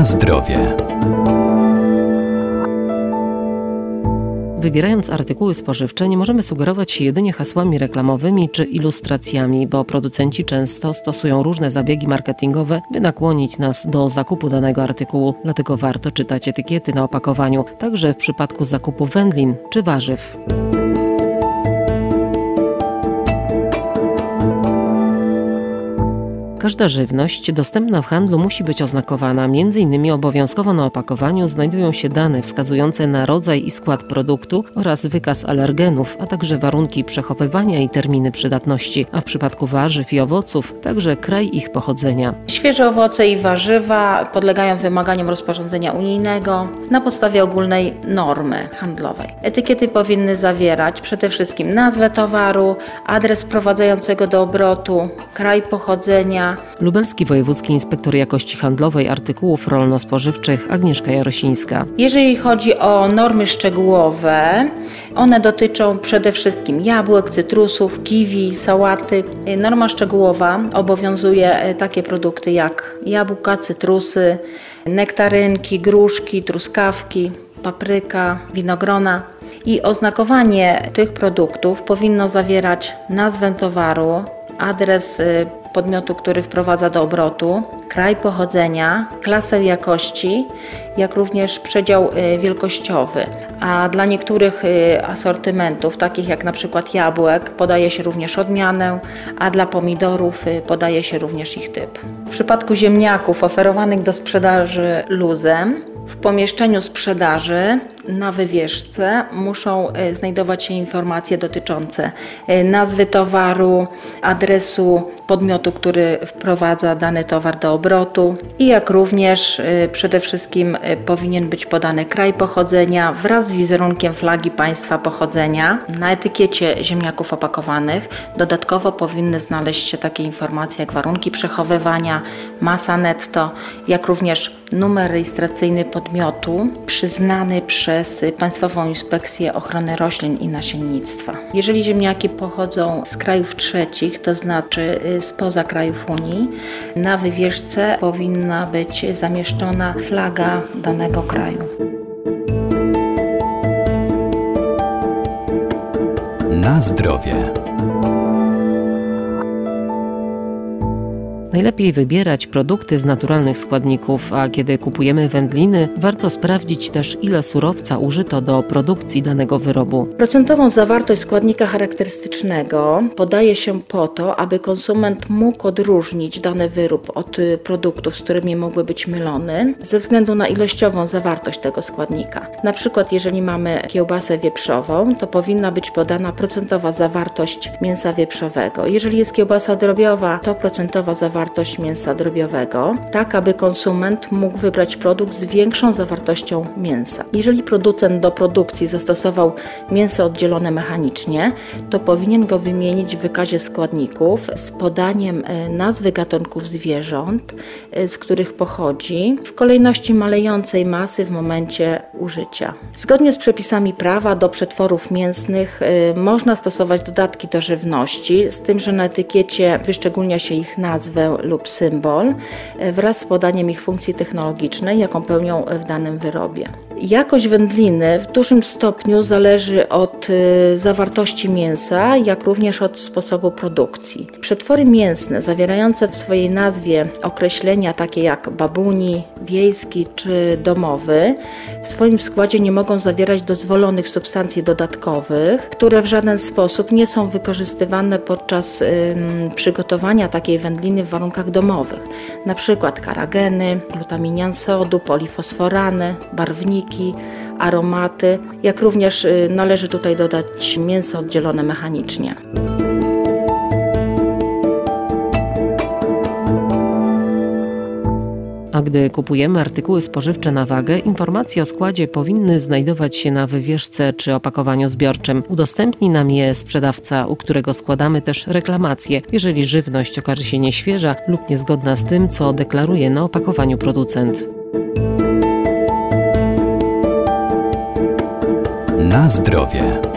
Na zdrowie. Wybierając artykuły spożywcze, nie możemy sugerować się jedynie hasłami reklamowymi czy ilustracjami, bo producenci często stosują różne zabiegi marketingowe, by nakłonić nas do zakupu danego artykułu. Dlatego warto czytać etykiety na opakowaniu, także w przypadku zakupu wędlin czy warzyw. Każda żywność dostępna w handlu musi być oznakowana. Innymi obowiązkowo na opakowaniu znajdują się dane wskazujące na rodzaj i skład produktu oraz wykaz alergenów, a także warunki przechowywania i terminy przydatności, a w przypadku warzyw i owoców także kraj ich pochodzenia. Świeże owoce i warzywa podlegają wymaganiom rozporządzenia unijnego na podstawie ogólnej normy handlowej. Etykiety powinny zawierać przede wszystkim nazwę towaru, adres wprowadzającego do obrotu, kraj pochodzenia, Lubelski Wojewódzki Inspektor Jakości Handlowej Artykułów Rolno-Spożywczych Agnieszka Jarosińska. Jeżeli chodzi o normy szczegółowe, one dotyczą przede wszystkim jabłek, cytrusów, kiwi, sałaty. Norma szczegółowa obowiązuje takie produkty jak jabłka, cytrusy, nektarynki, gruszki, truskawki, papryka, winogrona. I oznakowanie tych produktów powinno zawierać nazwę towaru, adres y, podmiotu, który wprowadza do obrotu, kraj pochodzenia, klasę jakości, jak również przedział y, wielkościowy. A dla niektórych y, asortymentów, takich jak na przykład jabłek, podaje się również odmianę, a dla pomidorów podaje się również ich typ. W przypadku ziemniaków oferowanych do sprzedaży luzem, w pomieszczeniu sprzedaży na wywieszce muszą e, znajdować się informacje dotyczące e, nazwy towaru, adresu podmiotu, który wprowadza dany towar do obrotu i jak również e, przede wszystkim powinien być podany kraj pochodzenia wraz z wizerunkiem flagi państwa pochodzenia. Na etykiecie ziemniaków opakowanych dodatkowo powinny znaleźć się takie informacje jak warunki przechowywania, masa netto, jak również numer rejestracyjny podmiotu przyznany przez Państwową Inspekcję Ochrony Roślin i Nasiennictwa. Jeżeli ziemniaki pochodzą z krajów trzecich, to znaczy y, spoza krajów Unii, na wywieszce powinna być zamieszczona flaga danego kraju. Na zdrowie. Najlepiej wybierać produkty z naturalnych składników, a kiedy kupujemy wędliny, warto sprawdzić też, ile surowca użyto do produkcji danego wyrobu. Procentową zawartość składnika charakterystycznego podaje się po to, aby konsument mógł odróżnić dany wyrób od produktów, z którymi mógłby być mylony, ze względu na ilościową zawartość tego składnika. Na przykład, jeżeli mamy kiełbasę wieprzową, to powinna być podana procentowa zawartość mięsa wieprzowego. Jeżeli jest kiełbasa drobiowa, to procentowa zawartość zawartość mięsa drobiowego, tak aby konsument mógł wybrać produkt z większą zawartością mięsa. Jeżeli producent do produkcji zastosował mięso oddzielone mechanicznie, to powinien go wymienić w wykazie składników z podaniem e, nazwy gatunków zwierząt, e, z których pochodzi, w kolejności malejącej masy w momencie użycia. Zgodnie z przepisami prawa do przetworów mięsnych e, można stosować dodatki do żywności, z tym, że na etykiecie wyszczególnia się ich nazwę lub symbol e, wraz z podaniem ich funkcji technologicznej, jaką pełnią w danym wyrobie. Jakość wędliny w dużym stopniu zależy od e, zawartości mięsa, jak również od sposobu produkcji. Przetwory mięsne zawierające w swojej nazwie określenia takie jak babuni, wiejski czy domowy w swoim składzie nie mogą zawierać dozwolonych substancji dodatkowych, które w żaden sposób nie są wykorzystywane podczas ym, przygotowania takiej wędliny w warunkach domowych, przykład karageny, glutaminian sodu, polifosforany, barwniki, aromaty, jak również y, należy tutaj dodać mięso oddzielone mechanicznie. A gdy kupujemy artykuły spożywcze na wagę, informacje o składzie powinny znajdować się na wywieszce czy opakowaniu zbiorczym. Udostępni nam je sprzedawca, u którego składamy też reklamacje, jeżeli żywność okaże się nieświeża lub niezgodna z tym, co deklaruje na opakowaniu producent. Na zdrowie.